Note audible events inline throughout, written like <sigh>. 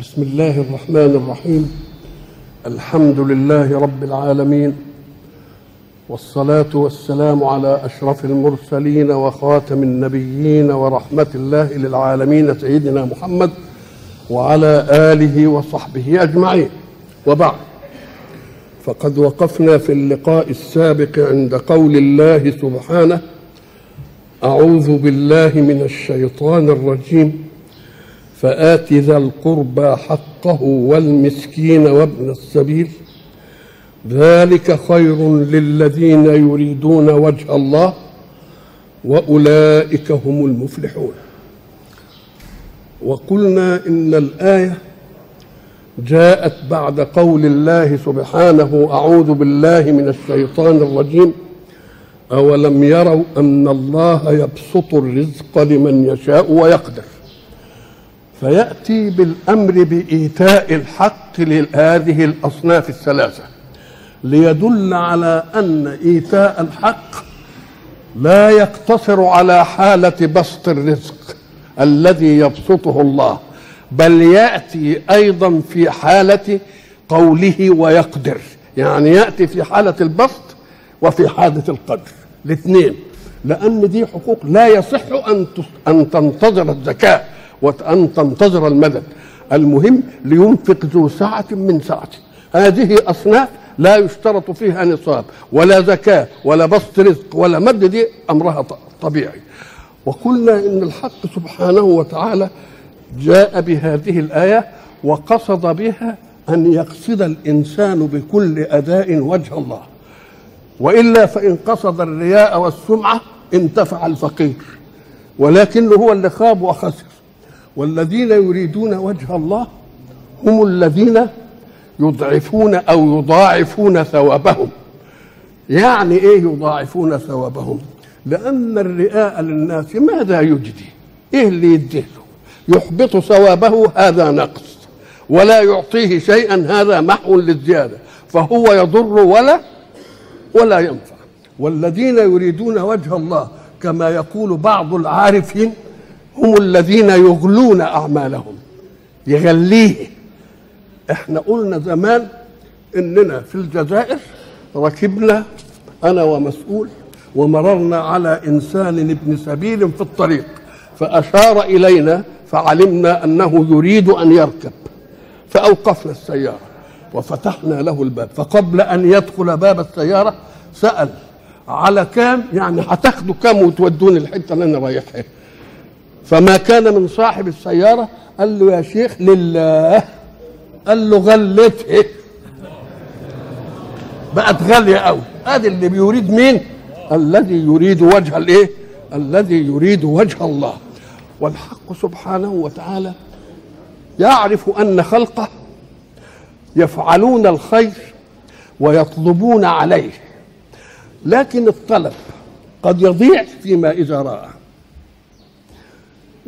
بسم الله الرحمن الرحيم. الحمد لله رب العالمين. والصلاة والسلام على أشرف المرسلين وخاتم النبيين ورحمة الله للعالمين سيدنا محمد وعلى آله وصحبه أجمعين. وبعد. فقد وقفنا في اللقاء السابق عند قول الله سبحانه أعوذ بالله من الشيطان الرجيم. فآت ذا القربى حقه والمسكين وابن السبيل. ذلك خير للذين يريدون وجه الله وأولئك هم المفلحون. وقلنا إن الآية جاءت بعد قول الله سبحانه أعوذ بالله من الشيطان الرجيم. أولم يروا أن الله يبسط الرزق لمن يشاء ويقدر. فيأتي بالأمر بإيتاء الحق لهذه الأصناف الثلاثة ليدل على أن إيتاء الحق لا يقتصر على حالة بسط الرزق الذي يبسطه الله بل يأتي أيضا في حالة قوله ويقدر يعني يأتي في حالة البسط وفي حالة القدر الاثنين لأن دي حقوق لا يصح أن أن تنتظر الزكاة. وأن تنتظر المدد. المهم لينفق ذو سعة من سعته. هذه أصناف لا يشترط فيها نصاب ولا زكاة ولا بسط رزق ولا مد دي أمرها طبيعي. وقلنا إن الحق سبحانه وتعالى جاء بهذه الآية وقصد بها أن يقصد الإنسان بكل أداء وجه الله. وإلا فإن قصد الرياء والسمعة انتفع الفقير. ولكنه هو اللي خاب وخسر. والذين يريدون وجه الله هم الذين يضعفون أو يضاعفون ثوابهم. يعني إيه يضاعفون ثوابهم؟ لأن الرئاء للناس ماذا يجدي؟ إيه اللي يديه يحبط ثوابه هذا نقص. ولا يعطيه شيئا هذا محو للزيادة. فهو يضر ولا ولا ينفع. والذين يريدون وجه الله كما يقول بعض العارفين هم الذين يغلون أعمالهم. يغليه. إحنا قلنا زمان إننا في الجزائر ركبنا أنا ومسؤول ومررنا على إنسان ابن سبيل في الطريق فأشار إلينا فعلمنا أنه يريد أن يركب فأوقفنا السيارة وفتحنا له الباب فقبل أن يدخل باب السيارة سأل على كام؟ يعني هتاخدوا كام وتودوني الحتة اللي أنا رايحها؟ فما كان من صاحب السيارة قال له يا شيخ لله. قال له غلته. بقت غالية قوي. ادي اللي بيريد مين؟ الذي يريد وجه الايه؟ الذي يريد وجه الله. والحق سبحانه وتعالى يعرف أن خلقه يفعلون الخير ويطلبون عليه. لكن الطلب قد يضيع فيما إذا رأى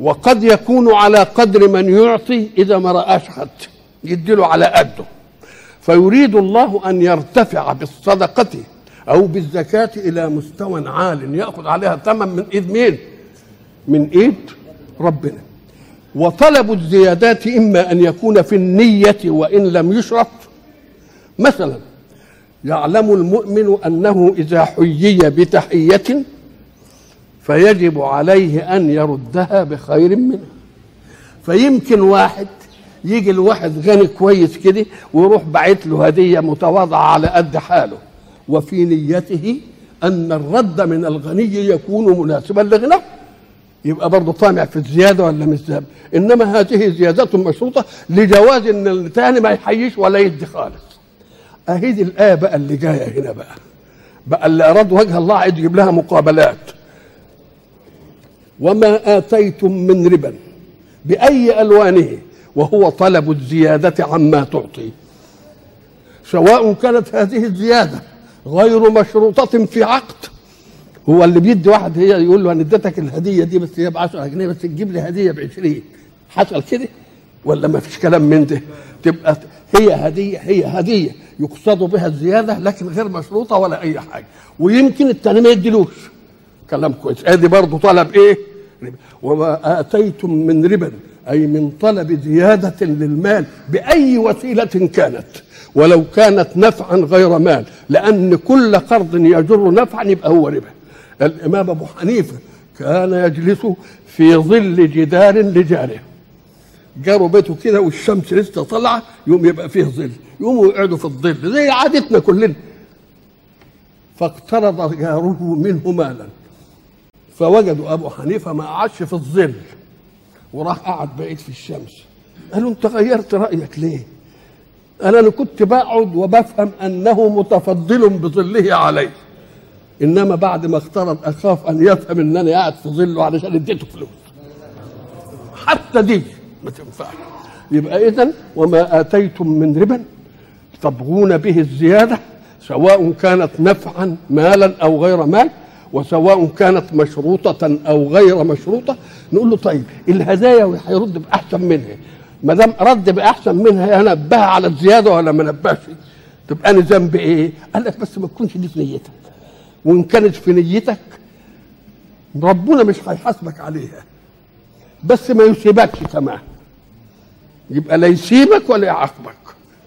وقد يكون على قدر من يعطي إذا ما رآش حد يديله على قده. فيريد الله أن يرتفع بالصدقة أو بالزكاة إلى مستوى عال يأخذ عليها ثمن من إيد مين؟ من إيد ربنا. وطلب الزيادات إما أن يكون في النية وإن لم يشرط مثلا يعلم المؤمن أنه إذا حيي بتحية فيجب عليه أن يردها بخير منها فيمكن واحد يجي الواحد غني كويس كده ويروح باعت له هدية متواضعة على قد حاله. وفي نيته أن الرد من الغني يكون مناسبا لغناه. يبقى برضه طامع في الزيادة ولا مش زيادة؟ إنما هذه زيادات مشروطة لجواز إن الثاني ما يحييش ولا يدي خالص. اهي دي الايه بقى اللي جاية هنا بقى. بقى اللي أراد وجه الله عايز يجيب لها مقابلات. وما آتيتم من ربا بأي ألوانه وهو طلب الزيادة عما تعطي. سواء كانت هذه الزيادة غير مشروطة في عقد. هو اللي بيدي واحد هي يقول له أنا اديتك الهدية دي بس هي ب 10 جنيه بس تجيب لي هدية ب 20 حصل كده؟ ولا ما فيش كلام من ده؟ تبقى هي هدية هي هدية يقصد بها الزيادة لكن غير مشروطة ولا أي حاجة. ويمكن التاني ما يديلوش كلام كويس. أدي برضه طلب إيه؟ وما آتيتم من ربا أي من طلب زيادة للمال بأي وسيلة كانت. ولو كانت نفعا غير مال لأن كل قرض يجر نفعا يبقى هو ربا. الإمام أبو حنيفة كان يجلس في ظل جدار لجاره. جاروا بيته كده والشمس لسه طالعة يوم يبقى فيه ظل يقوموا يقعدوا في الظل زي عادتنا كلنا. فاقترض جاره منه مالا. فوجدوا أبو حنيفة ما قعدش في الظل وراح قعد بعيد في الشمس. قالوا أنت غيرت رأيك ليه؟ قال أنا كنت بقعد وبفهم أنه متفضل بظله علي. إنما بعد ما اقترض أخاف أن يفهم ان أنا قاعد في ظله علشان اديته فلوس. حتى دي ما تنفعش يبقى اذا وما آتيتم من ربا تبغون به الزيادة سواء كانت نفعا مالا أو غير مال؟ وسواء كانت مشروطة أو غير مشروطة نقول له طيب الهدايا هيرد بأحسن منها. ما دام رد بأحسن منها ينبه على الزيادة ولا ما نبهش؟ تبقى أنا ذنبي إيه؟ قال لك بس ما تكونش دي في نيتك. وإن كانت في نيتك ربنا مش هيحاسبك عليها. بس ما يسيبكش كمان يبقى لا يسيبك ولا يعاقبك.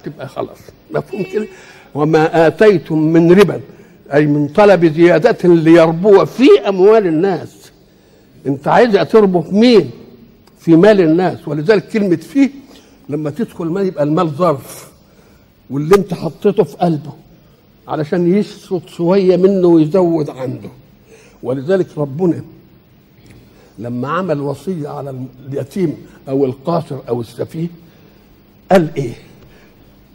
تبقى خلاص مفهوم كده؟ وما آتيتم من ربا. أي من طلب زيادة ليربو في أموال الناس أنت عايز تربو في مين؟ في مال الناس ولذلك كلمة فيه لما تدخل المال يبقى المال ظرف واللي أنت حطيته في قلبه علشان يشفط شوية منه ويزود عنده ولذلك ربنا لما عمل وصية على اليتيم أو القاصر أو السفيه قال إيه؟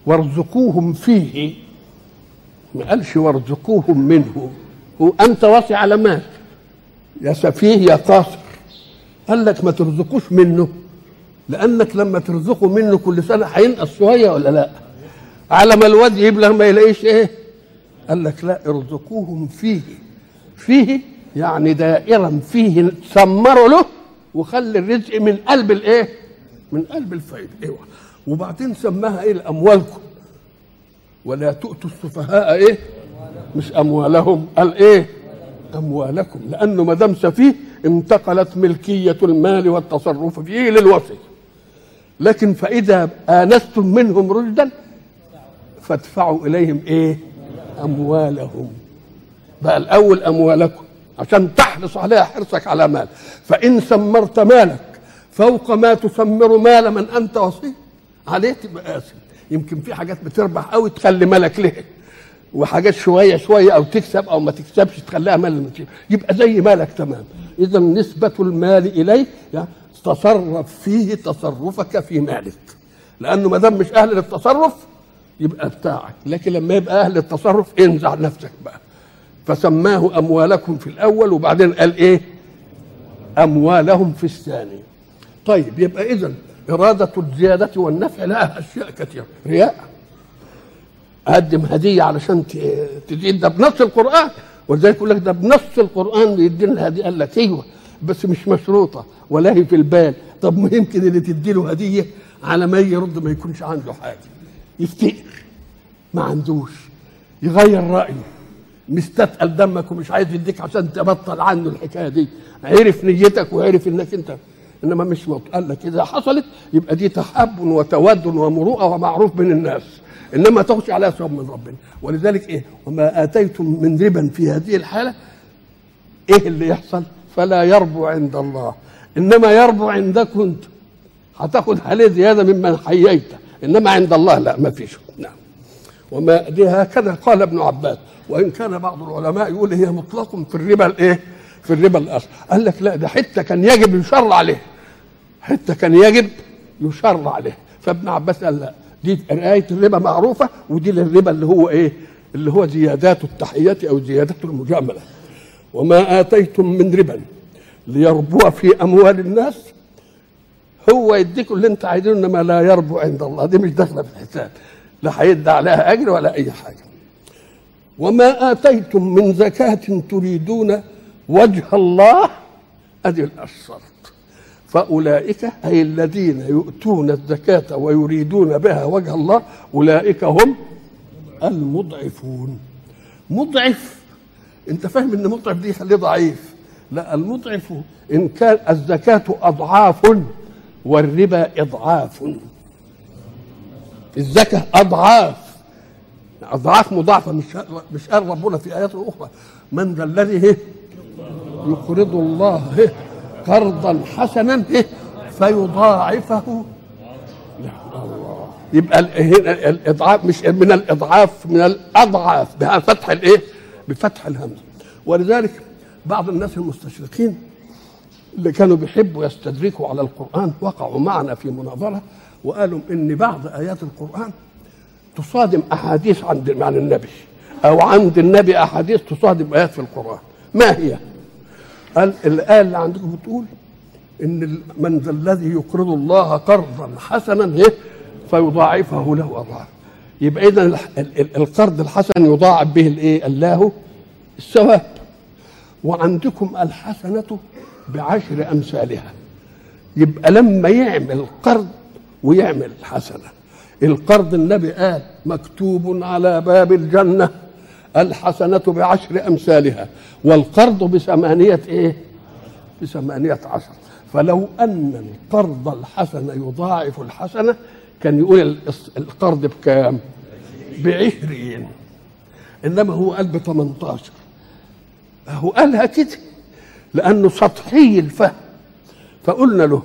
وارزقوهم فيه ما قالش وارزقوهم منه. هو أنت واصي على مال يا سفيه يا قاصر. قال لك ما ترزقوش منه. لأنك لما ترزقه منه كل سنة هينقص شوية ولا لا؟ على ما الواد يبلغ ما يلاقيش إيه؟ قال لك لا ارزقوهم فيه. فيه يعني دائرا فيه سمروا له وخلي الرزق من قلب الإيه؟ من قلب الفائده إيوه. وبعدين سماها إيه اموالكم ولا تؤتوا السفهاء إيه؟ مش أموالهم. قال إيه؟ أموالكم. لأنه ما دام سفيه انتقلت ملكية المال والتصرف فيه للوصي لكن فإذا آنستم منهم رشدا فادفعوا إليهم إيه؟ أموالهم. بقى الأول أموالكم عشان تحرص عليها حرصك على مال. فإن سمرت مالك فوق ما تسمر مال من أنت وصي. عليه تبقى اسف يمكن في حاجات بتربح قوي تخلي مالك ليه وحاجات شوية شوية أو تكسب أو ما تكسبش تخليها مال يبقى زي مالك تمام. اذا نسبة المال اليه يعني تصرف فيه تصرفك في مالك. لأنه ما دام مش أهل للتصرف يبقى بتاعك. لكن لما يبقى أهل التصرف انزع نفسك بقى. فسماه أموالكم في الأول وبعدين قال إيه؟ أموالهم في الثاني. طيب يبقى اذا إرادة الزيادة والنفع لها أشياء كثيرة. رياء. أقدم هدية علشان تزيد ده بنص القرآن ولذلك يقول لك ده بنص القرآن بيدينا الهدية. قال لك أيوه بس مش مشروطة ولا هي في البال. طب ما يمكن اللي تدي له هدية على ما يرد ما يكونش عنده حاجة. يفتقر ما عندوش. يغير رأيه. مستثقل دمك ومش عايز يديك عشان تبطل عنه الحكاية دي. عرف نيتك وعرف إنك أنت إنما مش موت قال لك اذا حصلت يبقى دي تحب وتود ومروءة ومعروف بين الناس. إنما تخشى عليها ثواب من ربنا. ولذلك إيه؟ وما آتيتم من ربا في هذه الحالة إيه اللي يحصل؟ فلا يربو عند الله. إنما يربو عندك انت هتاخد عليه زيادة ممن حييته إنما عند الله لا ما فيش. نعم. وما دي هكذا قال ابن عباس. وإن كان بعض العلماء يقول هي مطلق في الربا الإيه؟ في الربا الاصل قال لك لا ده حتة كان يجب يشر عليه. حتة كان يجب يشر عليه. فابن عباس قال لا دي رعاية الربا معروفة ودي للربا اللي هو إيه؟ اللي هو زيادات التحيات أو زيادات المجاملة. وما آتيتم من ربا ليربو في أموال الناس هو يديكم اللي انت عايزينه إنما لا يربو عند الله. دي مش داخلة في الحساب. لا هيدي عليها أجر ولا أي حاجة. وما آتيتم من زكاة تريدون وجه الله أدي الشرط فأولئك أي الذين يؤتون الزكاة ويريدون بها وجه الله أولئك هم المضعفون. مضعف أنت فاهم إن مضعف دي خليه ضعيف. لا المضعف إن كان الزكاة أضعاف والربا إضعاف. الزكاة أضعاف. أضعاف مضاعفة مش مش قال ربنا في آيات أخرى. من ذا الذي يقرض الله قرضا حسنا فيضاعفه. الله. يبقى الاضعاف مش من الاضعاف من الاضعاف. بفتح الايه؟ بفتح الهمزه ولذلك بعض الناس المستشرقين اللي كانوا بيحبوا يستدركوا على القرآن وقعوا معنا في مناظرة وقالوا إن بعض آيات القرآن تصادم أحاديث عند عن النبي أو عند النبي أحاديث تصادم آيات في القرآن. ما هي؟ قال الآية اللي عندكم بتقول إن من ذا الذي يقرض الله قرضا حسنا إيه؟ فيضاعفه له أضعاف. يبقى اذا القرض الحسن يضاعف به الإيه؟ الله الثواب. وعندكم الحسنة بعشر أمثالها. يبقى لما يعمل قرض ويعمل حسنة. القرض النبي قال مكتوب على باب الجنة. الحسنة بعشر أمثالها والقرض بثمانية إيه؟ بثمانية عشر. فلو أن القرض الحسن يضاعف الحسنة كان يقول القرض بكام؟ بعشرين. إنما هو قال ب 18 هو قالها كده لأنه سطحي الفهم. فقلنا له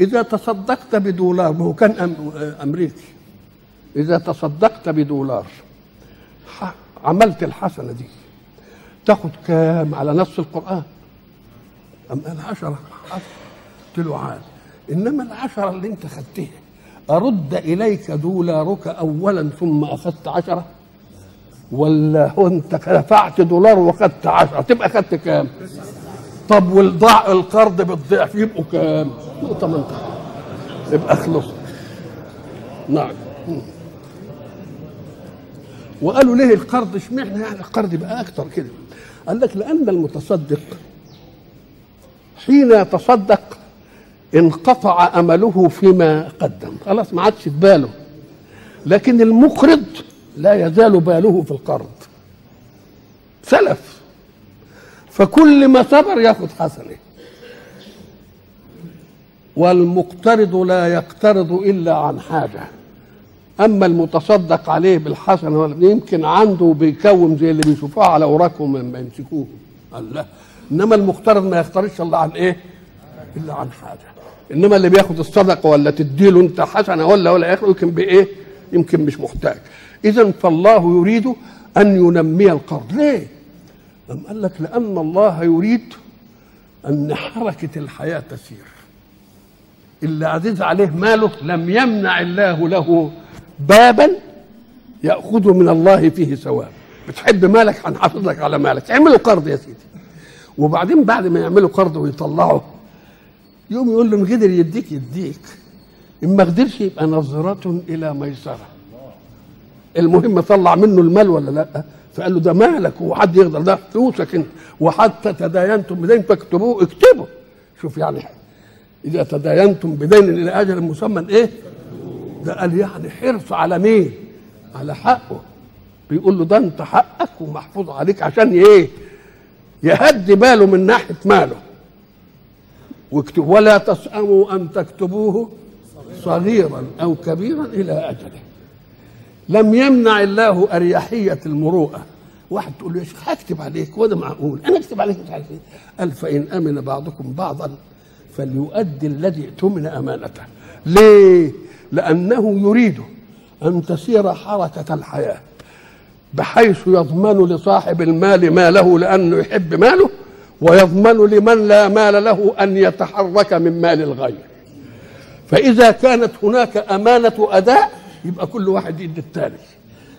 إذا تصدقت بدولار ما هو كان أمريكي. إذا تصدقت بدولار عملت الحسنة دي. تاخد كام على نص القرآن؟ أم قال عشرة؟ قلت له عاد. إنما العشرة اللي أنت خدتها أرد إليك دولارك أولا ثم أخذت عشرة؟ ولا أنت دفعت دولار وأخذت عشرة؟ تبقى أخذت كام؟ طب والضاع القرض بالضعف يبقوا كام؟ يبقوا 18 يبقى خلص نعم. وقالوا ليه القرض اشمعنى يعني القرض يبقى أكتر كده؟ قال لك لأن المتصدق حين يتصدق انقطع أمله فيما قدم. خلاص ما عادش في باله. لكن المقرض لا يزال باله في القرض. سلف. فكل ما صبر ياخذ حسنه. والمقترض لا يقترض إلا عن حاجة. أما المتصدق عليه بالحسنه يمكن عنده بيكوم زي اللي بيشوفوها على أوراقهم لما يمسكوه الله إنما المقترض ما يقترضش إلا عن إيه؟ إلا عن حاجة إنما اللي بياخد الصدقة ولا تديله أنت حسنة ولا ولا ياخد يمكن بإيه؟ يمكن مش محتاج اذا فالله يريد أن ينمي القرض ليه؟ أم قال لك لأن الله يريد أن حركة الحياة تسير اللي عزيز عليه ماله لم يمنع الله له بابا يأخذ من الله فيه ثواب. بتحب مالك؟ هنحافظ لك على مالك. اعملوا قرض يا سيدي. وبعدين بعد ما يعملوا قرض ويطلعوا يوم يقول له ان قدر يديك يديك. إن ما قدرش يبقى نظرة إلى ميسرة. المهم طلع منه المال ولا لأ؟ فقال له ده مالك وحد يقدر؟ ده فلوسك أنت. وحتى تداينتم بدين فاكتبوه اكتبوا. شوف يعني إذا تداينتم بدين إلى أجل مسمى إيه؟ ده قال يعني حرص على مين؟ على حقه. بيقول له ده انت حقك ومحفوظ عليك عشان إيه؟ يهدي باله من ناحية ماله. واكتب ولا تسأموا أن تكتبوه صغيرا أو كبيرا إلى أجله. لم يمنع الله أريحية المروءة. واحد تقول له يا شيخ هكتب عليك وده معقول. أنا أكتب عليك مش عارف إيه. قال فإن آمن بعضكم بعضا فليؤدي الذي اؤتمن أمانته. ليه؟ لأنه يريد أن تسير حركة الحياة بحيث يضمن لصاحب المال ماله لأنه يحب ماله ويضمن لمن لا مال له أن يتحرك من مال الغير. فإذا كانت هناك أمانة أداء يبقى كل واحد يدي الثاني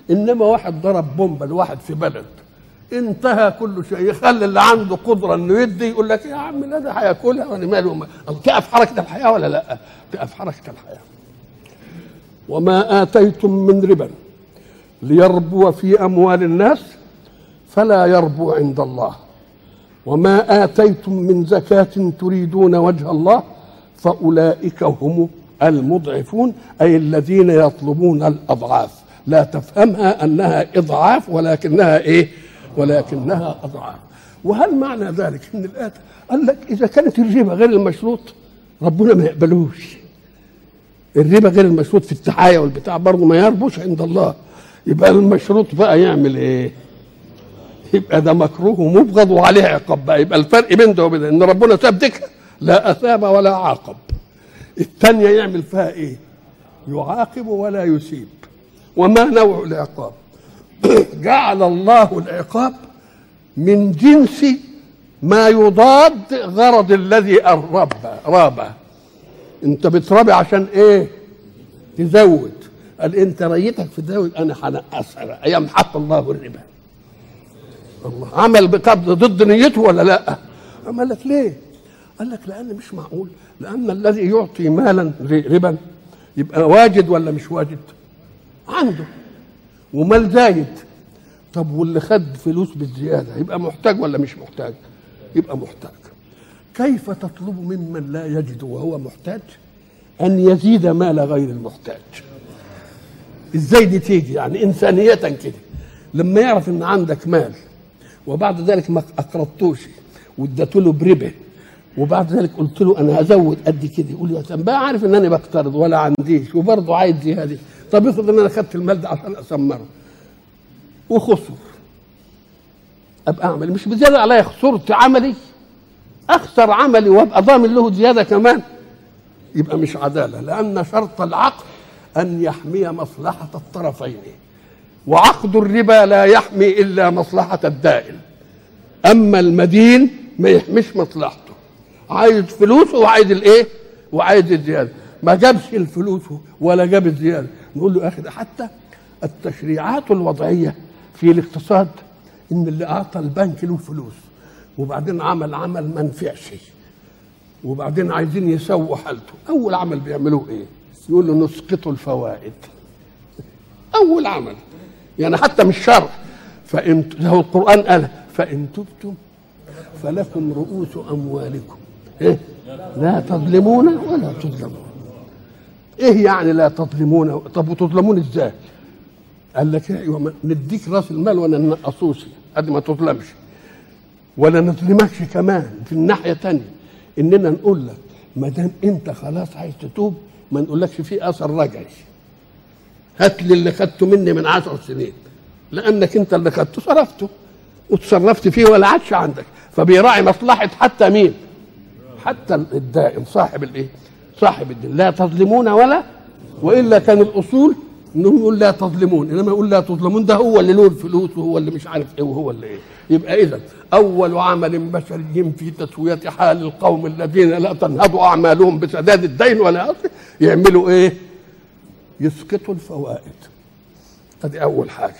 إنما واحد ضرب بومبا لواحد في بلد انتهى كل شيء يخلي اللي عنده قدرة إنه يدي يقول لك يا عم لا ده هياكلها وأنا ماله تقف حركة الحياة ولا لا؟ تقف حركة الحياة. وما آتيتم من ربا ليربو في أموال الناس فلا يربو عند الله. وما آتيتم من زكاة تريدون وجه الله فأولئك هم المضعفون أي الذين يطلبون الأضعاف. لا تفهمها أنها إضعاف ولكنها إيه؟ ولكنها أضعاف. وهل معنى ذلك؟ إن الآية قال لك إذا كانت الربا غير المشروط ربنا ما يقبلوش الربا غير المشروط في التحايا والبتاع برضه ما يربوش عند الله. يبقى المشروط بقى يعمل إيه؟ يبقى ده مكروه ومبغض وعليه عقاب بقى. يبقى الفرق بين ده وبين إن ربنا ساب دكه لا أثاب ولا عاقب الثانية يعمل فيها إيه؟ يعاقب ولا يسيب. وما نوع العقاب؟ <clears throat> جعل الله العقاب من جنس ما يضاد غرض الذي أرب رابه. انت بتربي عشان إيه؟ تزود. قال انت ريتك في تزود أنا هنقصها يمحق الله الربا. الله عمل بقبض ضد نيته ولا لا؟ عمل لك ليه؟ قال لك لأن مش معقول. لأن الذي يعطي مالا ربا يبقى واجد ولا مش واجد؟ عنده. ومال زايد. طب واللي خد فلوس بالزيادة يبقى محتاج ولا مش محتاج؟ يبقى محتاج. كيف تطلب ممن لا يجد وهو محتاج؟ أن يزيد مال غير المحتاج. إزاي دي تيجي؟ يعني إنسانية كده. لما يعرف إن عندك مال وبعد ذلك ما أقرضتوش واديت له بربه وبعد ذلك قلت له أنا هزود قد كده يقول سلام بقى عارف إن أنا بقترض ولا عنديش وبرضه عايز زياده طب افرض إن أنا خدت المال ده عشان أسمره. وخسر. أبقى أعمل. مش بزيادة عليا خسرت عملي. اخسر عملي وأبقى ضامن له زيادة كمان. يبقى مش عدالة لأن شرط العقد أن يحمي مصلحة الطرفين. وعقد الربا لا يحمي إلا مصلحة الدائن. أما المدين ما يحميش مصلحته. عايز فلوسه وعايز الإيه؟ وعايز الزيادة. ما جابش الفلوس ولا جاب الزيادة. نقول له أخي حتى التشريعات الوضعية في الاقتصاد إن اللي أعطى البنك له فلوس. وبعدين عمل عمل ما نفعش. وبعدين عايزين يسووا حالته. أول عمل بيعملوه إيه؟ يقول له نسقط الفوائد. أول عمل. يعني حتى مش شرع فإن هو القرآن قال فإن تبتم فلكم رؤوس أموالكم. إيه؟ لا تظلمون ولا تظلمون. إيه يعني لا تظلمون؟ طب وتظلمون إزاي؟ قال لك أيوه نديك رأس المال ولا ننقصوش. قد ما تظلمش. ولا نظلمكش كمان. في الناحية الثانية إننا نقول لك ما دام أنت خلاص عايز تتوب ما نقولكش في أثر رجعي هات لي اللي خدته مني من عشر سنين. لأنك أنت اللي خدته صرفته. وتصرفت فيه ولا عادش عندك. فبيراعي مصلحة حتى مين؟ حتى الدائم صاحب الإيه؟ صاحب الدين. لا تظلمون ولا؟ وإلا كان الأصول انه يقول لا تظلمون إنما يقول لا تظلمون ده هو اللي له الفلوس وهو اللي مش عارف إيه وهو اللي إيه. يبقى اذا أول عمل بشري في تسوية حال القوم الذين لا تنهض أعمالهم بسداد الدين ولا يعملوا إيه؟ يسقطوا الفوائد. ادي أول حاجة.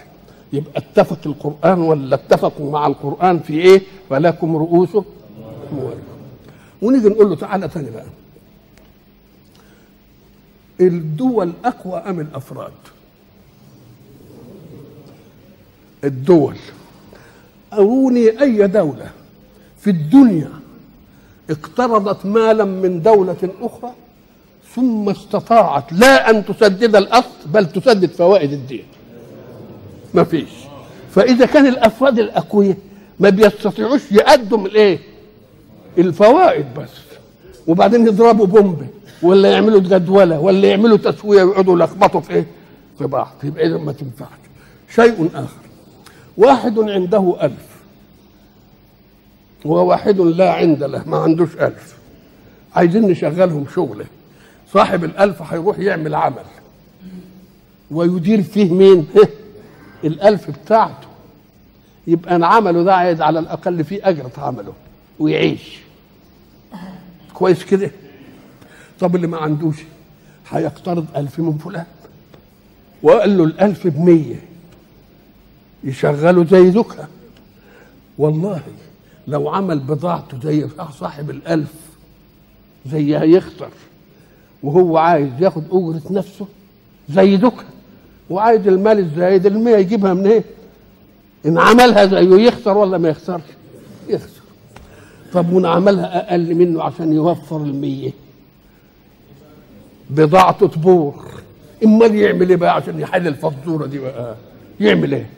يبقى اتفق القرآن ولا اتفقوا مع القرآن في إيه؟ فلكم رؤوس ونيجي نقول له تعالى تاني بقى. الدول أقوى أم الأفراد؟ الدول. أروني أي دولة في الدنيا اقترضت مالا من دولة أخرى ثم استطاعت لا أن تسدد الاصل بل تسدد فوائد الدين. ما فيش. فإذا كان الأفراد الأقوياء ما بيستطيعوش يقدم الإيه؟ الفوائد بس. وبعدين يضربوا بومب ولا يعملوا جدولة ولا يعملوا تسوية ويقعدوا يلخبطوا في إيه في بعض يبقى اذا ما تنفعش. شيء آخر. واحد عنده ألف. وواحد لا عند له ما عندوش ألف. عايزين نشغلهم شغلة. صاحب الألف هيروح يعمل عمل. ويدير فيه مين؟ الألف بتاعته. يبقى أنا عمله ده عايز على الأقل فيه أجرة عمله. ويعيش. كويس كده؟ طب اللي ما عندوش هيقترض ألف من فلان. وقال له الألف بمية. يشغله زي ذكها والله لو عمل بضاعته زي صاحب الألف زي هيخسر. وهو عايز ياخد أجرة نفسه زي ذكها وعايز المال الزايد المية يجيبها من إيه؟ إن عملها زيه يخسر ولا ما يخسرش؟ يخسر. طب وإن عملها أقل منه عشان يوفر المية. بضاعته تبور إمال يعمل إيه بقى عشان يحل الفزورة دي بقى؟ يعمل إيه؟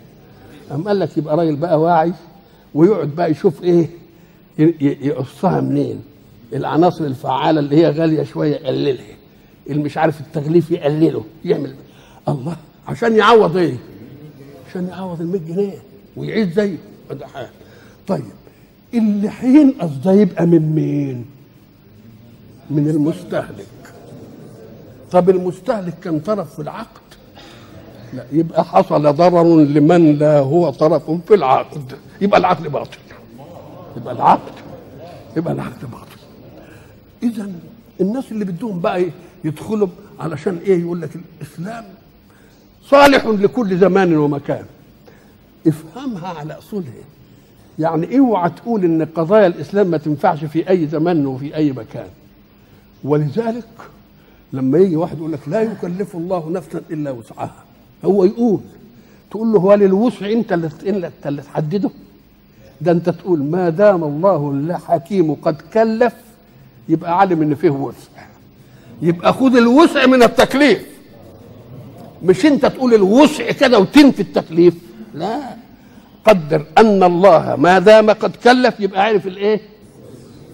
قام قال لك يبقى راجل بقى واعي ويقعد بقى يشوف إيه؟ يقصها منين؟ العناصر الفعالة اللي هي غالية شوية يقللها. اللي مش عارف التغليف يقلله. يعمل الله عشان يعوض إيه؟ عشان يعوض ال 100 جنيه ويعيد زيه. ده حاجة. طيب اللي هينقص ده يبقى من مين؟ من المستهلك. طب المستهلك كان طرف في العقد؟ لا يبقى حصل ضرر لمن لا هو طرف في العقد. يبقى العقد باطل. يبقى العقد يبقى العقد باطل. اذا الناس اللي بدهم بقى إيه؟ يدخلوا علشان إيه؟ يقول لك الإسلام صالح لكل زمان ومكان. افهمها على أصولها. يعني اوعى تقول إن قضايا الإسلام ما تنفعش في أي زمان وفي أي مكان. ولذلك لما يجي واحد يقول لك لا يكلف الله نفسا إلا وسعها هو يقول تقول له هو للوسع أنت اللي إنت اللي تحدده؟ ده أنت تقول ما دام الله الحكيم قد كلف يبقى عالم إن فيه وسع. يبقى خد الوسع من التكليف. مش أنت تقول الوسع كده وتنفي التكليف لا. قدر أن الله ما دام قد كلف يبقى عارف الإيه؟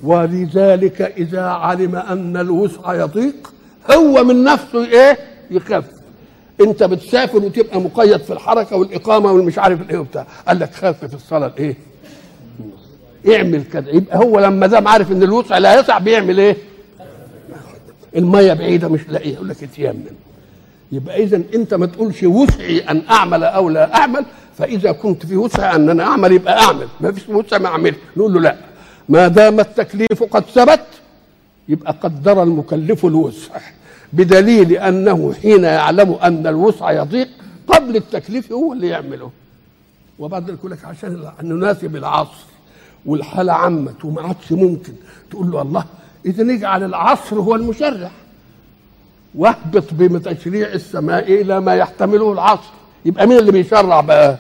ولذلك إذا علم أن الوسع يضيق هو من نفسه إيه؟ يخف أنت بتسافر وتبقى مقيد في الحركة والإقامة والمش عارف الايه وبتاع. قال لك خف في الصلاة الايه اعمل كده يبقى هو لما دام عارف إن الوسع لا يسع بيعمل إيه؟ المية بعيدة مش لاقيها. يقول لك اتيمم يبقى اذا أنت ما تقولش وسعي أن أعمل أو لا أعمل فإذا كنت في وسع أن أنا أعمل يبقى أعمل. ما فيش وسع ما اعمل نقول له لا. ما دام التكليف قد ثبت يبقى قدر المكلف الوسع. بدليل أنه حين يعلم أن الوسع يضيق قبل التكليف هو اللي يعمله. وبعد يقول لك عشان نناسب العصر والحالة عمت وما عادش ممكن تقول له الله إذا نجعل العصر هو المشرع. واهبط بتشريع السماء إلى ما يحتمله العصر. يبقى مين اللي بيشرع بقى؟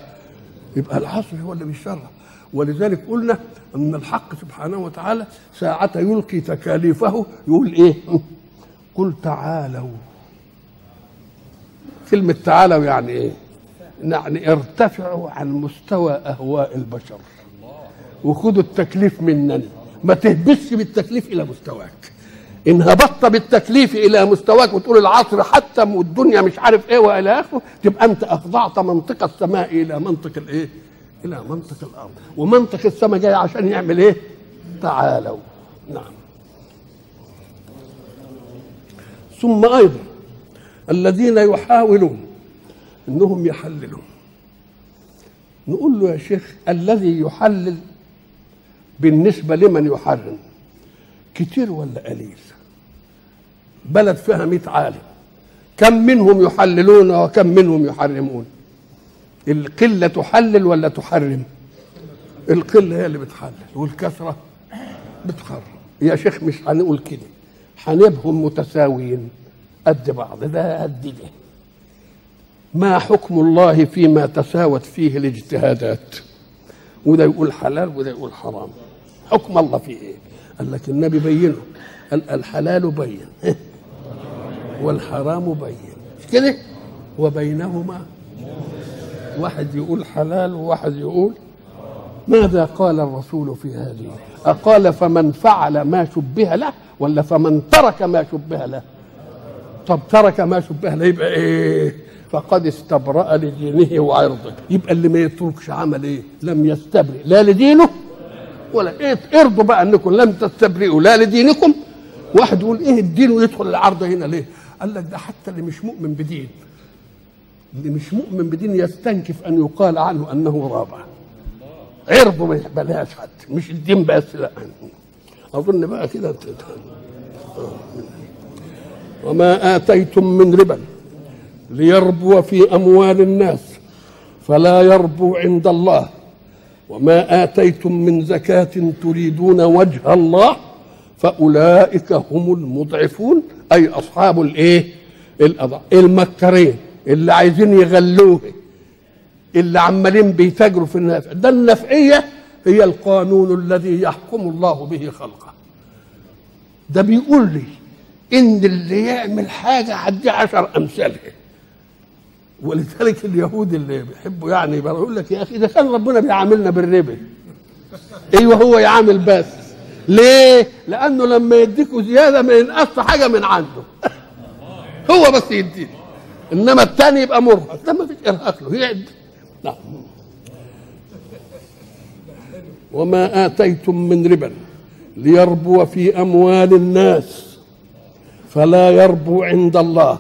يبقى العصر هو اللي بيشرع. ولذلك قلنا أن الحق سبحانه وتعالى ساعة يلقي تكاليفه يقول إيه؟ قل تعالوا. كلمة تعالوا يعني إيه؟ يعني ارتفعوا عن مستوى أهواء البشر. وخدوا التكليف منني. ما تهبسش بالتكليف إلى مستواك. إن هبطت بالتكليف إلى مستواك وتقول العصر حتى والدنيا مش عارف إيه وإلى آخره تبقى أنت أخضعت منطق السماء إلى منطق الإيه؟ إلى منطق الأرض. ومنطق السماء جاي عشان يعمل إيه؟ تعالوا. نعم. ثم أيضا الذين يحاولون إنهم يحللوا نقول له يا شيخ الذي يحلل بالنسبة لمن يحرم كتير ولا قليل؟ بلد فيها مئة عالم. كم منهم يحللون وكم منهم يحرمون؟ القلة تحلل ولا تحرم؟ القلة هي اللي بتحلل والكثرة بتحرم يا شيخ مش هنقول كده هنبهم متساويين قد بعض ده قد ده. ما حكم الله فيما تساوت فيه الاجتهادات؟ وده يقول حلال وده يقول حرام. حكم الله فيه إيه؟ قال لك النبي بينه قال الحلال بين والحرام بين. مش كده؟ وبينهما واحد يقول حلال وواحد يقول ماذا قال الرسول في هذه؟ أقال فمن فعل ما شبه له ولا فمن ترك ما شبه له؟ طب ترك ما شبه له يبقى إيه؟ فقد استبرأ لدينه وعرضه. يبقى اللي ما يتركش عمل إيه؟ لم يستبرئ. لا لدينه ولا إيه؟ ارضوا بقى أنكم لم تستبرئوا. لا لدينكم. واحد يقول إيه الدين ويدخل العرض هنا ليه؟ قال لك ده حتى اللي مش مؤمن بدين. اللي مش مؤمن بدين يستنكف أن يقال عنه أنه رابع. عرضه ما يقبلهاش حد مش الدين بس لا. أظن بقى كده وما آتيتم من ربا ليربو في أموال الناس فلا يربو عند الله. وما آتيتم من زكاة تريدون وجه الله فأولئك هم المضعفون أي أصحاب الإيه؟ الأضع المكرين. اللي عايزين يغلوه اللي عمالين بيتاجروا في النفع ده النفعية هي القانون الذي يحكم الله به خلقه. ده بيقول لي إن اللي يعمل حاجة هدي عشر أمثالها ولذلك اليهود اللي بيحبوا يعني يقول لك يا أخي ده كان ربنا بيعاملنا بالربا. أيوه هو يعامل بس. ليه؟ لأنه لما يديكوا زيادة ما ينقص حاجة من عنده. هو بس يديك. إنما الثاني يبقى مرهق ده ما فيش إرهاق له يعد. نعم. وما آتيتم من ربا ليربو في أموال الناس فلا يربو عند الله.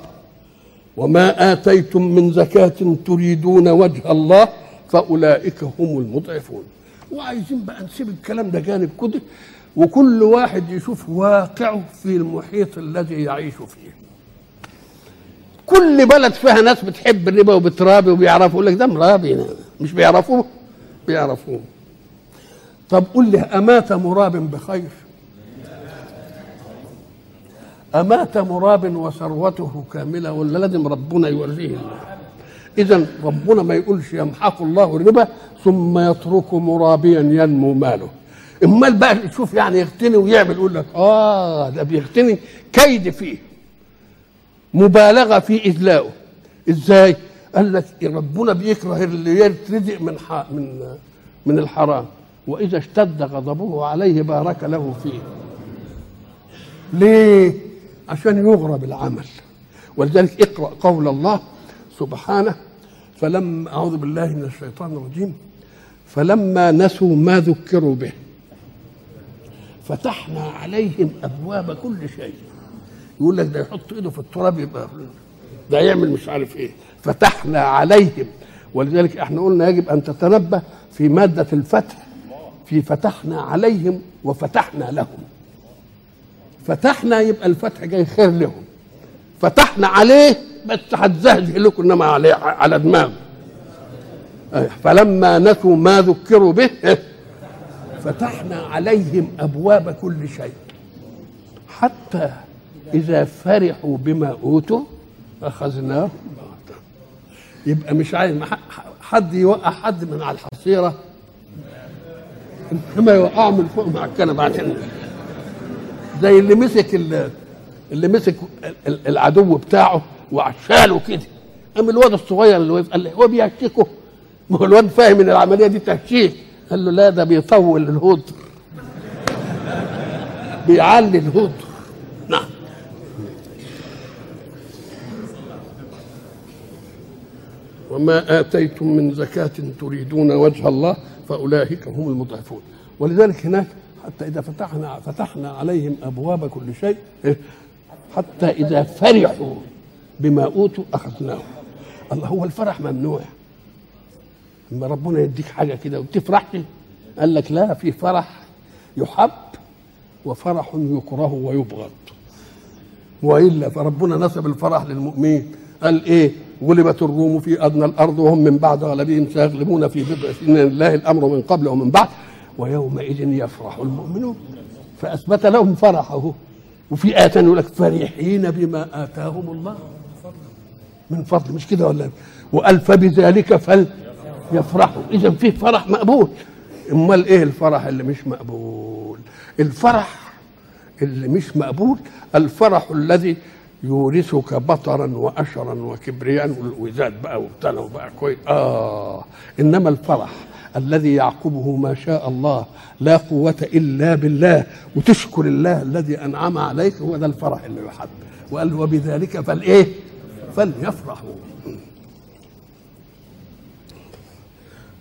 وما آتيتم من زكاة تريدون وجه الله فأولئك هم المضعفون. وعايزين بقى نسيب الكلام ده جانب كده وكل واحد يشوف واقعه في المحيط الذي يعيش فيه. كل بلد فيها ناس بتحب الربا وبترابي وبيعرفوا يقول لك ده مرابي مش بيعرفوه بيعرفوه. طب قل لي أمات مراب بخير؟ أمات مراب وثروته كاملة ولا لازم ربنا يوريه إذا ربنا ما يقولش يمحق الله الربا ثم يترك مرابيا ينمو ماله. إمال بقى تشوف يعني يغتني ويعمل يقول لك آه ده بيغتني كيد فيه. مبالغة في اذلائه إزاي؟ قال لك ربنا بيكره اللي يرتدئ من من من الحرام. وإذا اشتد غضبه عليه بارك له فيه. ليه؟ عشان يغرب العمل. ولذلك اقرأ قول الله سبحانه فلما أعوذ بالله من الشيطان الرجيم. فلما نسوا ما ذكروا به فتحنا عليهم أبواب كل شيء. يقول لك ده يحط ايده في التراب يبقى ده يعمل مش عارف إيه. فتحنا عليهم. ولذلك إحنا قلنا يجب أن تتنبه في مادة الفتح. في فتحنا عليهم وفتحنا لهم. فتحنا يبقى الفتح جاي خير لهم. فتحنا عليه بس هتزهزه لكم إنما عليه على دماغه. فلما نسوا ما ذكروا به فتحنا عليهم أبواب كل شيء. حتى إذا فرحوا بما أوتوا أخذناهم يبقى مش عايز حد يوقع حد من على الحصيرة. إنما يوقعوا من فوق مع الكنبة عشان زي اللي مسك اللي مسك العدو بتاعه وشاله كده. قام الواد الصغير اللي واقف قال له هو بيهشكه ما هو الواد فاهم إن العملية دي تهشيك قال له لا ده بيطول الهدر. بيعلي الهدر نعم وما آتيتم من زكاة تريدون وجه الله فأولئك هم المضعفون. ولذلك هناك حتى إذا فتحنا فتحنا عليهم أبواب كل شيء حتى إذا فرحوا بما أوتوا أخذناهم. الله هو الفرح ممنوع. لما ربنا يديك حاجة كده وتفرحش قال لك لا في فرح يحب وفرح يكره ويبغض. وإلا فربنا نسب الفرح للمؤمنين. قال إيه؟ غلبت الروم في أدنى الأرض وهم من بعد غلبهم سيغلبون في بضع سنين لله الأمر من قبل ومن بعد ويومئذ يفرح المؤمنون. فأثبت لهم فرحه. وفي آية يقول لك فرحين بما آتاهم الله. من فضل مش كده ولا؟ وقال فبذلك فليفرحوا إذا في فرح مقبول. أمال إيه الفرح اللي مش مقبول؟ الفرح اللي مش مقبول الفرح الذي يورثك بطرا واشرا وكبرياء والوزاد بقى وبتاع وبقى كويس. آه. إنما الفرح الذي يعقبه ما شاء الله لا قوة إلا بالله وتشكر الله الذي أنعم عليك هو ده الفرح اللي يحب. وقال وبذلك فالإيه فليفرحوا.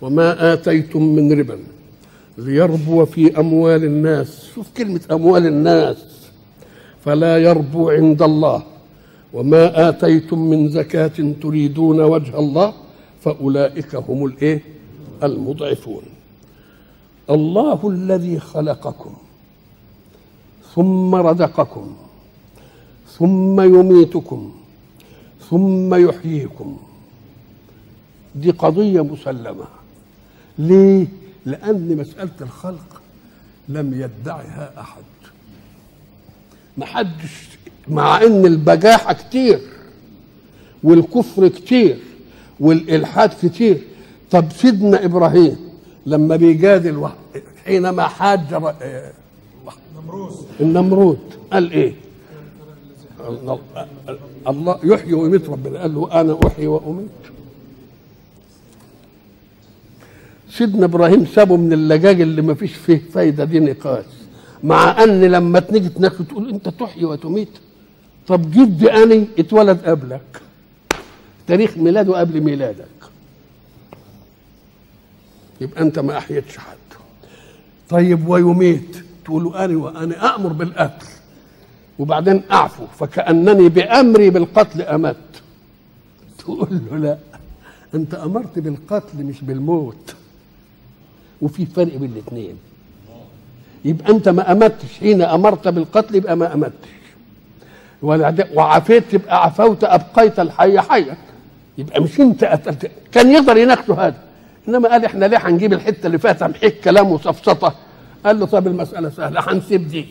وما آتيتم من ربا ليربو في أموال الناس. شوف كلمة أموال الناس. فلا يربو عند الله. وما آتيتم من زكاة تريدون وجه الله فأولئك هم الإيه؟ المضعفون. الله الذي خلقكم ثم رزقكم ثم يميتكم ثم يحييكم. دي قضية مسلمة. ليه؟ لأن مسألة الخلق لم يدعها أحد. ما حدش مع إن البجاحة كتير والكفر كتير والإلحاد كتير. طب سيدنا إبراهيم لما بيجادل حينما حاج النمرود قال إيه؟ الله يحيي ويميت ربنا. قال له أنا أحيي وأميت. سيدنا إبراهيم سابه من اللجاج اللي ما فيش فيه فايدة دي نقاش. مع أن لما تيجي تناقش تقول أنت تحيي وتميت طب جدي أني اتولد قبلك. تاريخ ميلاده قبل ميلادك. يبقى أنت ما احيتش حد. طيب ويميت؟ تقول أني وأنا أمر بالقتل. وبعدين أعفو فكأنني بأمري بالقتل أمت. تقول له لا أنت أمرت بالقتل مش بالموت. وفي فرق بين الاثنين يبقى أنت ما أمتش. حين أمرت بالقتل يبقى ما أمتش. وعفيت تبقى عفوت أبقيت الحي حيا يبقى مش أنت قتلت كان يقدر يناقشه هذا. إنما قال إحنا ليه هنجيب الحتة اللي فيها تمحيك كلام وسفسطه قال له طب المسألة سهلة هنسيب دي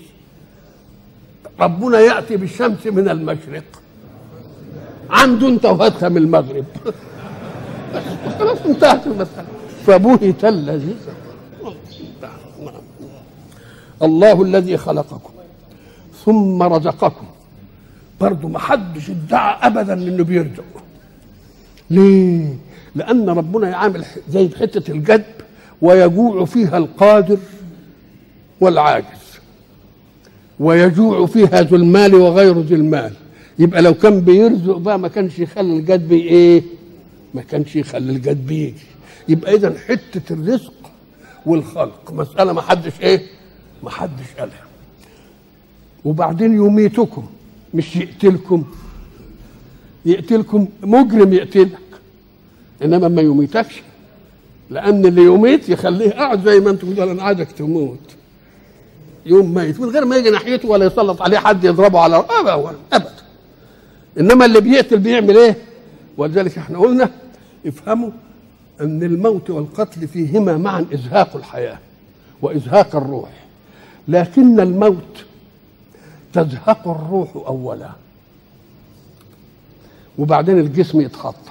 ربنا يأتي بالشمس من المشرق. عنده أنت وهاتها من المغرب. خلاص انتهت المسألة. فبهت الذي الله الذي خلقكم ثم رزقكم. برضه ما حدش ادعى ابدا إنه بيرزق ليه؟ لأن ربنا يعامل زي حتة الجدب ويجوع فيها القادر والعاجز. ويجوع فيها ذو المال وغير ذي المال. يبقى لو كان بيرزق بقى ما كانش يخلي الجدب إيه؟ ما كانش يخلي الجدب يجي. يبقى اذا حتة الرزق والخلق. مسألة ما حدش إيه؟ ما حدش قالها. وبعدين يميتكم مش يقتلكم. يقتلكم مجرم يقتلك. إنما ما يميتكش. لأن اللي يميت يخليه قاعد زي ما انت بتقول أنا عايزك تموت. يوم ميت من غير ما يجي ناحيته ولا يسلط عليه حد يضربه على أبدا أبدا. إنما اللي بيقتل بيعمل إيه؟ ولذلك إحنا قلنا افهموا إن الموت والقتل فيهما معا إزهاق الحياة وإزهاق الروح. لكن الموت تزهق الروح اولا. وبعدين الجسم يتخطى.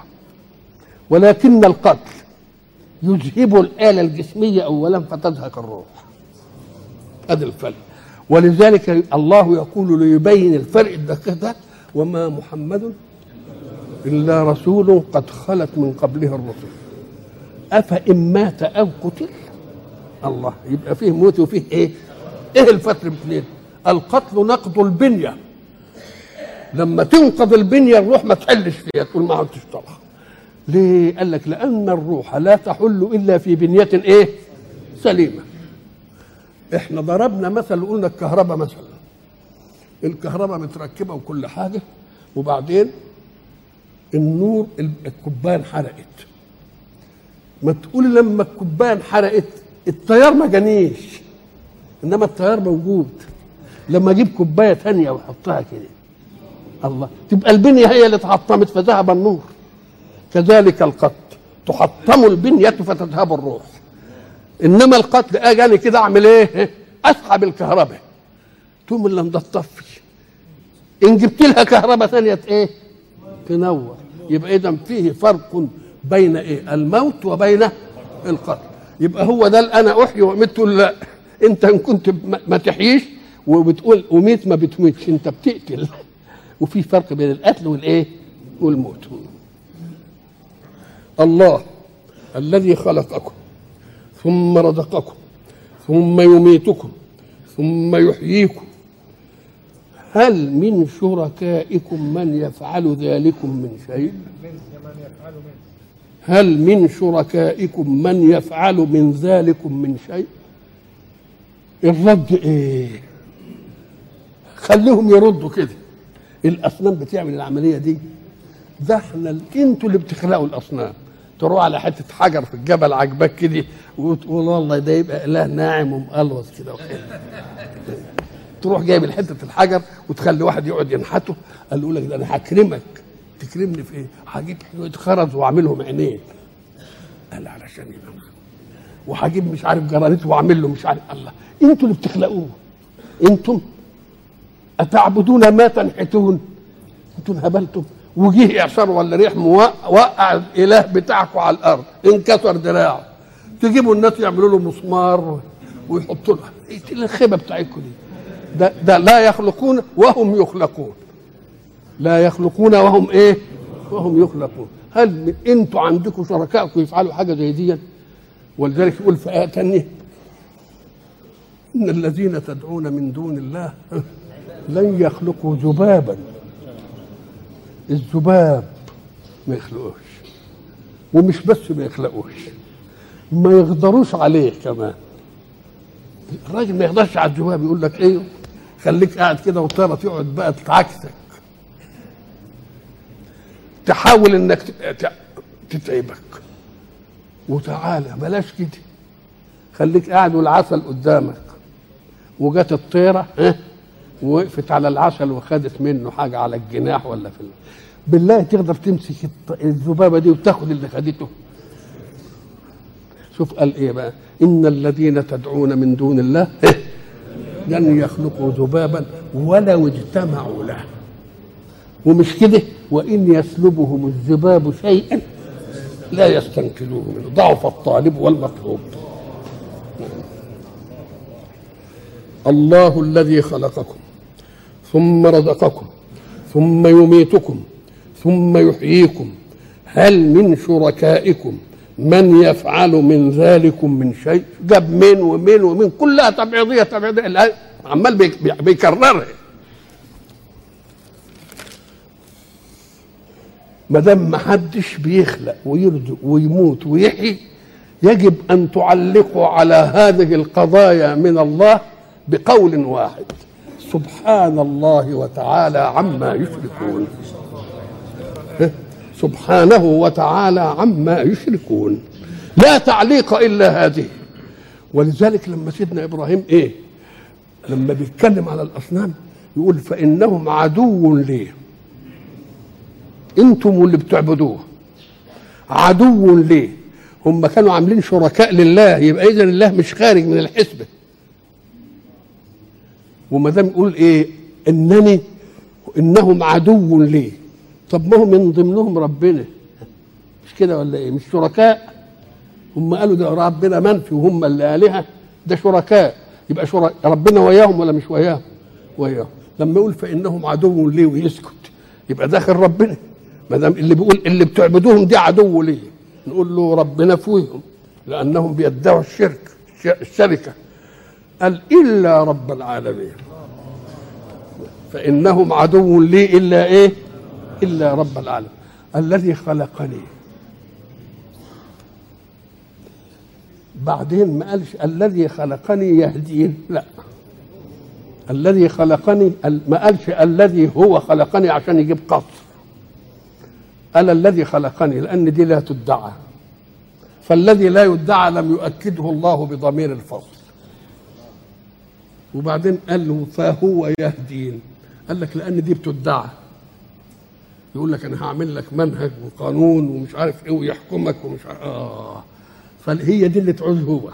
ولكن القتل يذهب الآلة الجسمية أولا فتزهق الروح. هذا الفرق. ولذلك الله يقول ليبين الفرق الدقيق ده وما محمد إلا رسول قد خلت من قبله الرسل. أفإن مات أو قتل الله يبقى فيه موت وفيه إيه؟ إيه الفتر باثنين؟ القتل نقض البنية لما تنقض البنية الروح ما تحلش فيها تقول ما عدتش طبعا ليه؟ قال لك لأن الروح لا تحل إلا في بنية إيه؟ سليمة. إحنا ضربنا مثل وقلنا الكهرباء مثلا. الكهرباء متركبة وكل حاجة وبعدين النور الكوباية انحرقت. ما تقول لما الكوباية انحرقت التيار ما جانيش إنما التيار موجود. لما أجيب كوباية ثانية وأحطها كده. الله. تبقى البنية هي اللي اتحطمت فذهب النور. كذلك القتل تحطم البنية فتذهب الروح. إنما القتل أجي كده أعمل إيه؟ أسحب الكهرباء. تقوم اللي تطفي إن جبت لها كهرباء ثانية إيه؟ تنور. يبقى إذا فيه فرق بين إيه؟ الموت وبين القتل. يبقى هو ده أنا أحيي وأميت لأ؟ انت إن كنت ما تحييش وبتقول اميت ما بتميتش انت بتقتل. <laughs> وفي فرق بين القتل والإيه؟ والموت. الله الذي خلقكم ثم رزقكم ثم يميتكم ثم يحييكم. هل من شركائكم من يفعل ذلكم من شيء؟ هل من شركائكم من يفعل من ذلكم من شيء؟ الرد إيه؟ خليهم يردوا كده. الأصنام بتعمل العملية دي. ده إحنا أنتوا اللي بتخلقوا الأصنام. تروح على حتة حجر في الجبل عجبك كده وتقول والله ده يبقى إله ناعم ومقلوص كده تروح جايب حتة الحجر وتخلي واحد يقعد ينحته. قال له لك ده أنا هكرمك. تكرمني في إيه؟ هجيب حلوة خرز وأعملهم عينين. قال علشان يبقى وهجيب مش عارف جرانيت وأعمل له مش عارف. الله أنتوا اللي بتخلقوه. أنتم أتعبدون ما تنحتون؟ أنتم هبلتم. وجيه اعصار ولا ريح وقع الإله بتاعكم على الأرض. انكسر دراعه. تجيبوا الناس يعملوا له مسمار ويحطوا لها إيه الخيبة بتاعتكم دي؟ ده, ده لا يخلقون وهم يخلقون. لا يخلقون وهم إيه؟ وهم يخلقون. هل أنتوا عندكم شركائكم يفعلوا حاجة زي دي؟ ولذلك يقول في آية ثانية إن الذين تدعون من دون الله لن يخلقوا ذبابا. الذباب ما يخلقوش ومش بس ما يخلقوش ما يقدروش عليه كمان. الراجل ما يقدرش على الذباب يقول لك إيه؟ خليك قاعد كده وطيرة تقعد بقى تتعكسك. تحاول إنك تتعبك. وتعالى بلاش كده. خليك قاعد والعسل قدامك. وجت الطيرة ها؟ ووقفت على العسل وخدت منه حاجة على الجناح ولا في بالله تقدر تمسك الذبابة دي وتاخد اللي خدته. شوف قال إيه بقى؟ إن الذين تدعون من دون الله <laughs> لن يخلقوا ذبابا ولو اجتمعوا له. ومش كده؟ وإن يسلبهم الذباب شيئا لا يستنكروه منه. ضعف الطالب والمطلوب. الله الذي خلقكم. ثم رزقكم ثم يميتكم ثم يحييكم. هل من شركائكم من يفعل من ذلكم من شيء؟ جاب من ومن ومن كلها تبعيضية تبعيضية. عمال بيكررها ما دام ما حدش بيخلق ويرزق ويموت ويحيي يجب أن تعلقوا على هذه القضايا من الله بقول واحد. سبحان الله وتعالى عما يشركون. سبحانه وتعالى عما يشركون. لا تعليق إلا هذه. ولذلك لما سيدنا إبراهيم إيه؟ لما بيتكلم على الأصنام يقول فإنهم عدو لي. أنتم اللي بتعبدوه. عدو ليه هم كانوا عاملين شركاء لله. يبقى اذا الله مش خارج من الحسبة. وما دام يقول إيه انني إنهم عدو لي. طب ما هو من ضمنهم ربنا. مش كده ولا إيه؟ مش شركاء؟ هم قالوا ده ربنا منفي وهم اللي الهه ده شركاء. يبقى شركاء. ربنا وياهم ولا مش وياهم؟ وياهم. لما يقول فإنهم عدو لي ويسكت يبقى داخل ربنا. ما دام اللي بيقول اللي بتعبدوهم دي عدو ليه نقول له ربنا فوهم لأنهم بيدعوا الشرك الشركة. قال إلا رب العالمين. فإنهم عدو لي إلا إيه؟ إلا رب العالمين. الذي خلقني. بعدين ما قالش الذي خلقني يهدين لا. الذي خلقني ما قالش الذي هو خلقني عشان يجيب قصر. قال الذي خلقني لأن دي لا تدعى. فالذي لا يدعى لم يؤكده الله بضمير الفصل وبعدين قال له فهو يهدين. قال لك لأن دي بتدعى. يقول لك أنا هعمل لك منهج وقانون ومش عارف إيه ويحكمك ومش عارف. آه. فهي دي اللي تعوز هو.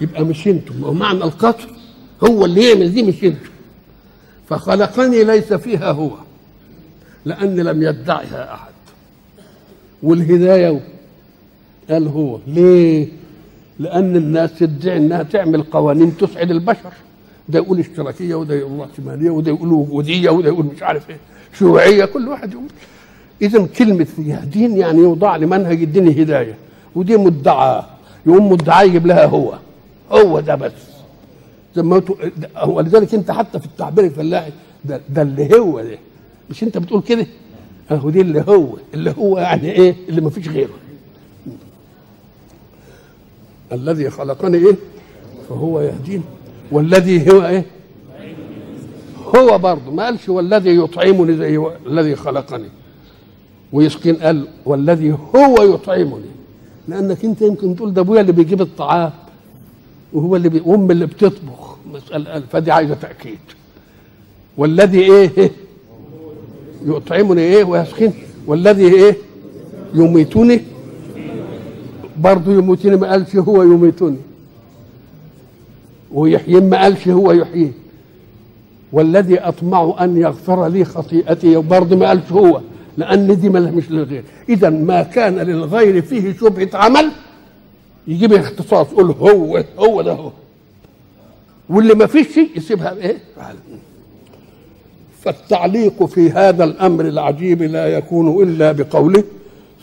يبقى مش أنتم ومعنى القطر هو اللي يعمل دي مش أنتم فخلقني ليس فيها هو. لأن لم يدعها أحد. والهداية قال هو. ليه؟ لأن الناس تدعي إنها تعمل قوانين تسعد البشر. ده يقول إشتراكية وده يقول رأسمالية وده يقول وجودية وده يقول مش عارف إيه. شيوعية كل واحد يقول. إذا كلمة يهدين يعني يوضع لمنهج الدين هداية ودي مدعاة يقوم مدعاه يجيب لها هو. هو ده بس. زي ما ولذلك أنت حتى في التعبير الفلاحي ده, ده اللي هو ده. مش أنت بتقول كده؟ أهو دي اللي هو. اللي هو يعني إيه؟ اللي ما فيش غيره. الذي خلقني إيه؟ فهو يهدين والذي هو إيه؟ هو برضه. ما قالش والذي يطعمني زي الذي خلقني. ويسكن قال والذي هو يطعمني. لأنك أنت يمكن تقول ده أبويا اللي بيجيب الطعام وهو اللي بي... وام اللي بتطبخ. مسألة فدي عايزة تأكيد. والذي إيه؟ يطعمني إيه؟ ويسخن والذي إيه؟ يميتني. برضه يموتني ما قالش هو يميتني ويحيي ما قالش هو يحيي. والذي أطمع أن يغفر لي خطيئتي برضه ما قالش هو لأن دي مش للغير. إذا ما كان للغير فيه شبهة عمل يجيب اختصاص يقول هو هو ده هو. واللي ما فيش يسيبها بايه فالتعليق في هذا الأمر العجيب لا يكون إلا بقوله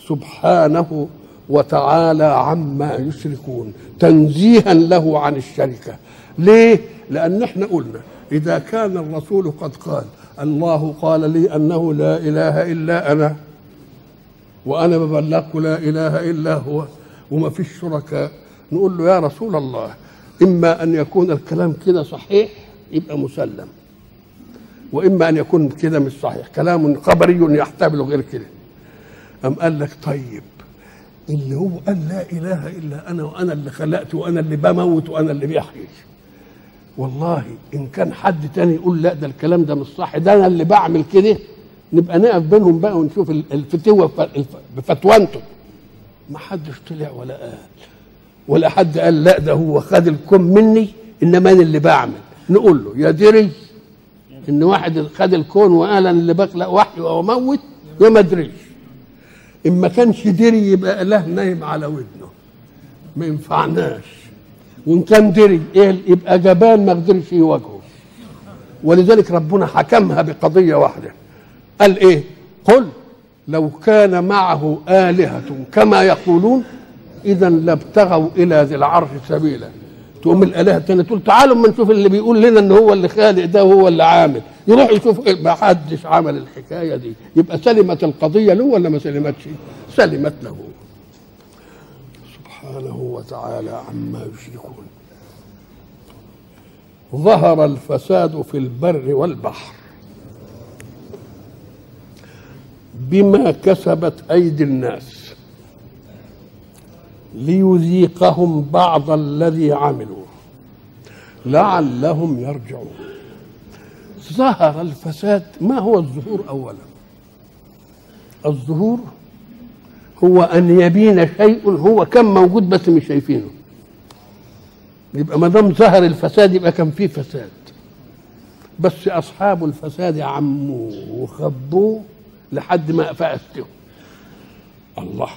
سبحانه وتعالى عما يشركون تنزيها له عن الشركة. ليه؟ لأن إحنا قلنا إذا كان الرسول قد قال الله قال لي أنه لا إله إلا أنا وأنا ببلغكم لا إله إلا هو وما فيش شركاء نقول له يا رسول الله إما أن يكون الكلام كده صحيح يبقى مسلم. وإما أن يكون كده مش صحيح. كلام خبري يحتمل غير كده. أم قال لك طيب اللي هو قال لا إله إلا أنا وأنا اللي خلقت وأنا اللي بموت وأنا اللي بيحيي. والله إن كان حد تاني يقول لا ده الكلام ده مش صح ده أنا اللي بعمل كده نبقى نقف بينهم بقى ونشوف الفتوه بفتوانته. ما حدش طلع ولا قال ولا حد قال لا ده هو خد الكم مني إنما أنا اللي بعمل. نقول له يا دري إن واحد خد الكون وقال أنا اللي بخلق وحي واموت يا ما أدريش. إن ما كانش دري يبقى إله نايم على ودنه. ما ينفعناش. وإن كان دري إيه يبقى جبان ما قدرش يواجهه. ولذلك ربنا حكمها بقضية واحدة. قال إيه؟ قل لو كان معه آلهة كما يقولون إذا لابتغوا إلى ذي العرش سبيلا. تقوم الآلهة التانية تقول تعالوا ما نشوف اللي بيقول لنا إن هو اللي خالق ده وهو اللي عامل. يروح يشوف إيه ما حدش عمل الحكاية دي. يبقى سلمت القضية له ولا ما سلمتش؟ سلمت له. سبحانه وتعالى عما يشركون. ظهر الفساد في البر والبحر. بما كسبت أيدي الناس. ليذيقهم بعض الذي عملوا. لعلهم يرجعون. ظهر الفساد ما هو الظهور اولا؟ الظهور هو أن يبين شيء هو كان موجود بس مش شايفينه. يبقى ما دام ظهر الفساد يبقى كان فيه فساد. بس أصحاب الفساد عموه وخبوه لحد ما فأسته. الله.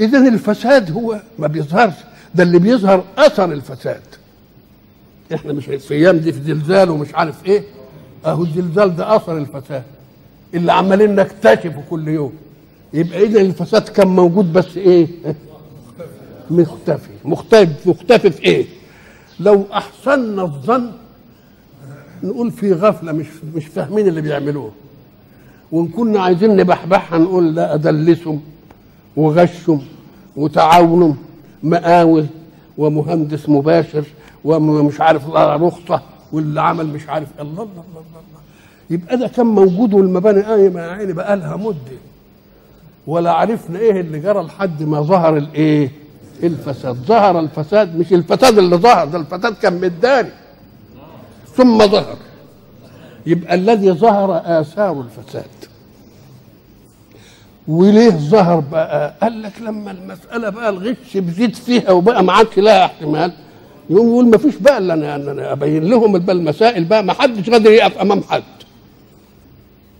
إذا الفساد هو ما بيظهرش. ده اللي بيظهر أثر الفساد. إحنا مش في أيام دي في زلزال ومش عارف إيه. أهو الزلزال ده أثر الفساد اللي عمالين نكتشفه كل يوم. يبقى اذا الفساد كان موجود بس إيه؟ <laughs> مختفي. مختفي. مختفي في إيه؟ لو احسنا الظن نقول في غفلة مش مش فاهمين اللي بيعملوه. وإن كنا عايزين نبحبحها نقول لا أدلسهم وغشهم وتعاونهم. مقاول ومهندس مباشر ومش عارف رخصة. واللي عمل مش عارف الله الله الله الله يبقى ده كان موجود والمباني قايمه يا عيني بقى لها مدة. ولا عرفنا إيه اللي جرى لحد ما ظهر الإيه؟ الفساد. ظهر الفساد مش الفساد اللي ظهر ده الفساد كان متداري. ثم ظهر. يبقى الذي ظهر آثار الفساد. وليه ظهر بقى؟ قال لك لما المسألة بقى الغش بزيد فيها وبقى ما عادش لها احتمال. يقول ما فيش بقى أنا أنا أبين لهم بقى المسائل بقى ما حدش قادر يقف أمام حد.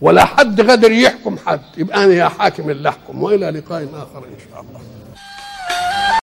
ولا حد قادر يحكم حد. يبقى أنا يا حاكم اللي أحكم وإلى لقاء آخر إن شاء الله.